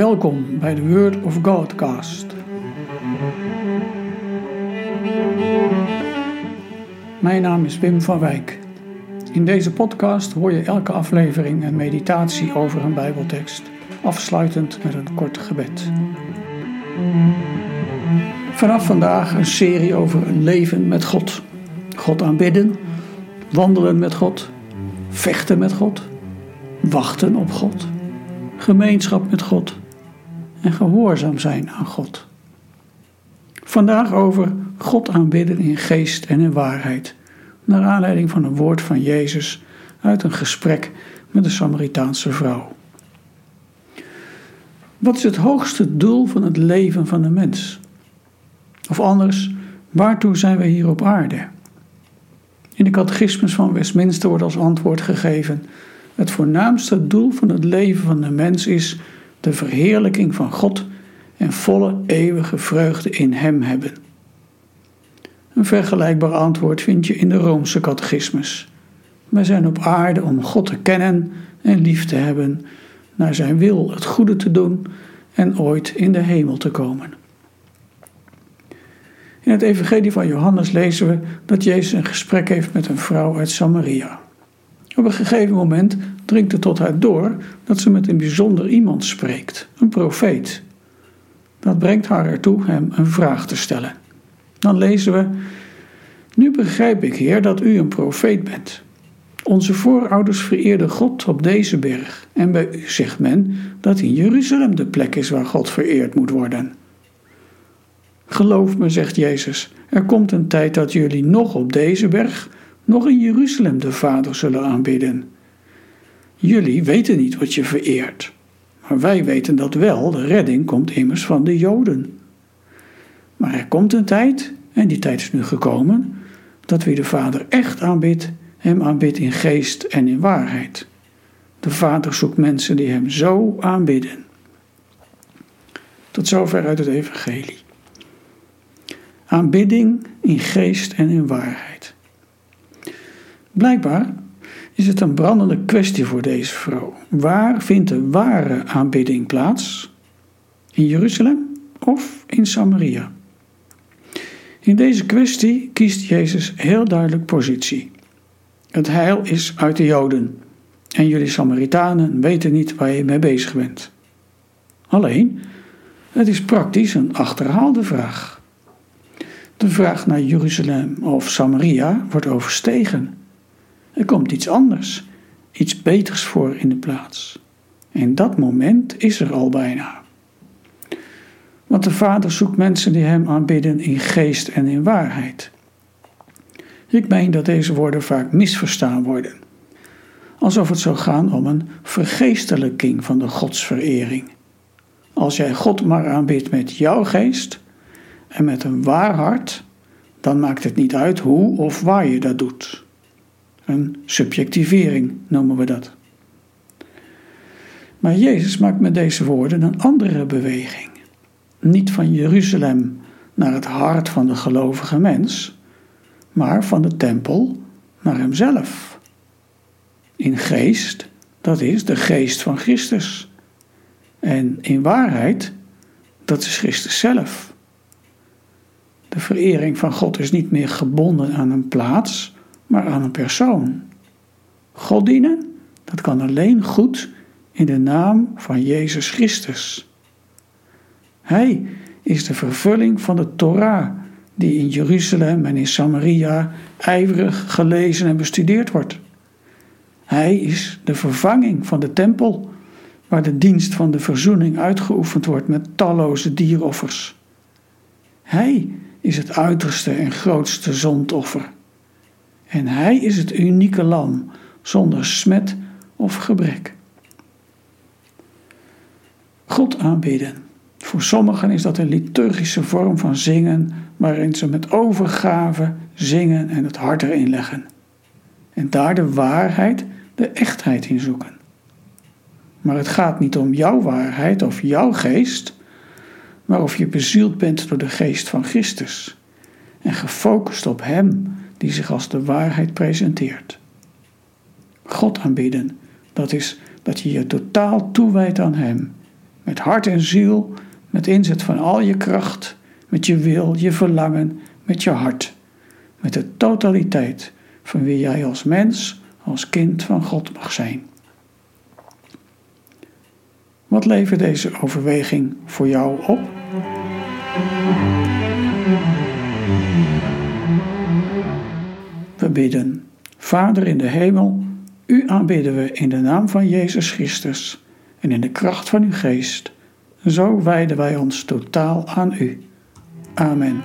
Welkom bij de Word of Godcast. Mijn naam is Wim van Wijk. In deze podcast hoor je elke aflevering een meditatie over een Bijbeltekst, afsluitend met een kort gebed. Vanaf vandaag een serie over een leven met God. God aanbidden, wandelen met God, vechten met God, wachten op God, gemeenschap met God en gehoorzaam zijn aan God. Vandaag over God aanbidden in geest en in waarheid, naar aanleiding van een woord van Jezus uit een gesprek met een Samaritaanse vrouw. Wat is het hoogste doel van het leven van de mens? Of anders, waartoe zijn we hier op aarde? In de catechismus van Westminster wordt als antwoord gegeven: Het voornaamste doel van het leven van de mens is de verheerlijking van God en volle eeuwige vreugde in Hem hebben. Een vergelijkbaar antwoord vind je in de Roomse catechismus. Wij zijn op aarde om God te kennen en lief te hebben, naar Zijn wil het goede te doen en ooit in de hemel te komen. In het Evangelie van Johannes lezen we dat Jezus een gesprek heeft met een vrouw uit Samaria. Op een gegeven moment dringt het tot haar door dat ze met een bijzonder iemand spreekt, een profeet. Dat brengt haar ertoe hem een vraag te stellen. Dan lezen we: Nu begrijp ik, Heer, dat u een profeet bent. Onze voorouders vereerden God op deze berg, en bij u zegt men dat in Jeruzalem de plek is waar God vereerd moet worden. Geloof me, zegt Jezus, er komt een tijd dat jullie nog op deze berg, nog in Jeruzalem de Vader zullen aanbidden. Jullie weten niet wat je vereert, maar wij weten dat wel, de redding komt immers van de Joden. Maar er komt een tijd, en die tijd is nu gekomen, dat wie de Vader echt aanbidt, hem aanbidt in geest en in waarheid. De Vader zoekt mensen die hem zo aanbidden. Tot zover uit het Evangelie. Aanbidding in geest en in waarheid. Blijkbaar is het een brandende kwestie voor deze vrouw. Waar vindt de ware aanbidding plaats? In Jeruzalem of in Samaria? In deze kwestie kiest Jezus heel duidelijk positie. Het heil is uit de Joden en jullie Samaritanen weten niet waar je mee bezig bent. Alleen, het is praktisch een achterhaalde vraag. De vraag naar Jeruzalem of Samaria wordt overstegen. Er komt iets anders, iets beters voor in de plaats. En dat moment is er al bijna. Want de Vader zoekt mensen die Hem aanbidden in geest en in waarheid. Ik meen dat deze woorden vaak misverstaan worden. Alsof het zou gaan om een vergeestelijking van de godsverering. Als jij God maar aanbidt met jouw geest, en met een waar hart, dan maakt het niet uit hoe of waar je dat doet. Een subjectivering noemen we dat. Maar Jezus maakt met deze woorden een andere beweging. Niet van Jeruzalem naar het hart van de gelovige mens, maar van de tempel naar hemzelf. In geest, dat is de geest van Christus. En in waarheid, dat is Christus zelf. De verering van God is niet meer gebonden aan een plaats, maar aan een persoon. God dienen, dat kan alleen goed in de naam van Jezus Christus. Hij is de vervulling van de Torah, die in Jeruzalem en in Samaria ijverig gelezen en bestudeerd wordt. Hij is de vervanging van de tempel, waar de dienst van de verzoening uitgeoefend wordt met talloze dieroffers. Hij is het uiterste en grootste zondoffer. En Hij is het unieke lam, zonder smet of gebrek. God aanbidden. Voor sommigen is dat een liturgische vorm van zingen, waarin ze met overgave zingen en het hart erin leggen. En daar de waarheid, de echtheid in zoeken. Maar het gaat niet om jouw waarheid of jouw geest, maar of je bezield bent door de geest van Christus en gefocust op Hem die zich als de waarheid presenteert. God aanbidden, dat is dat je je totaal toewijdt aan Hem, met hart en ziel, met inzet van al je kracht, met je wil, je verlangen, met je hart, met de totaliteit van wie jij als mens, als kind van God mag zijn. Wat levert deze overweging voor jou op? bidden. Vader in de hemel, u aanbidden we in de naam van Jezus Christus en in de kracht van uw geest. Zo wijden wij ons totaal aan u. Amen.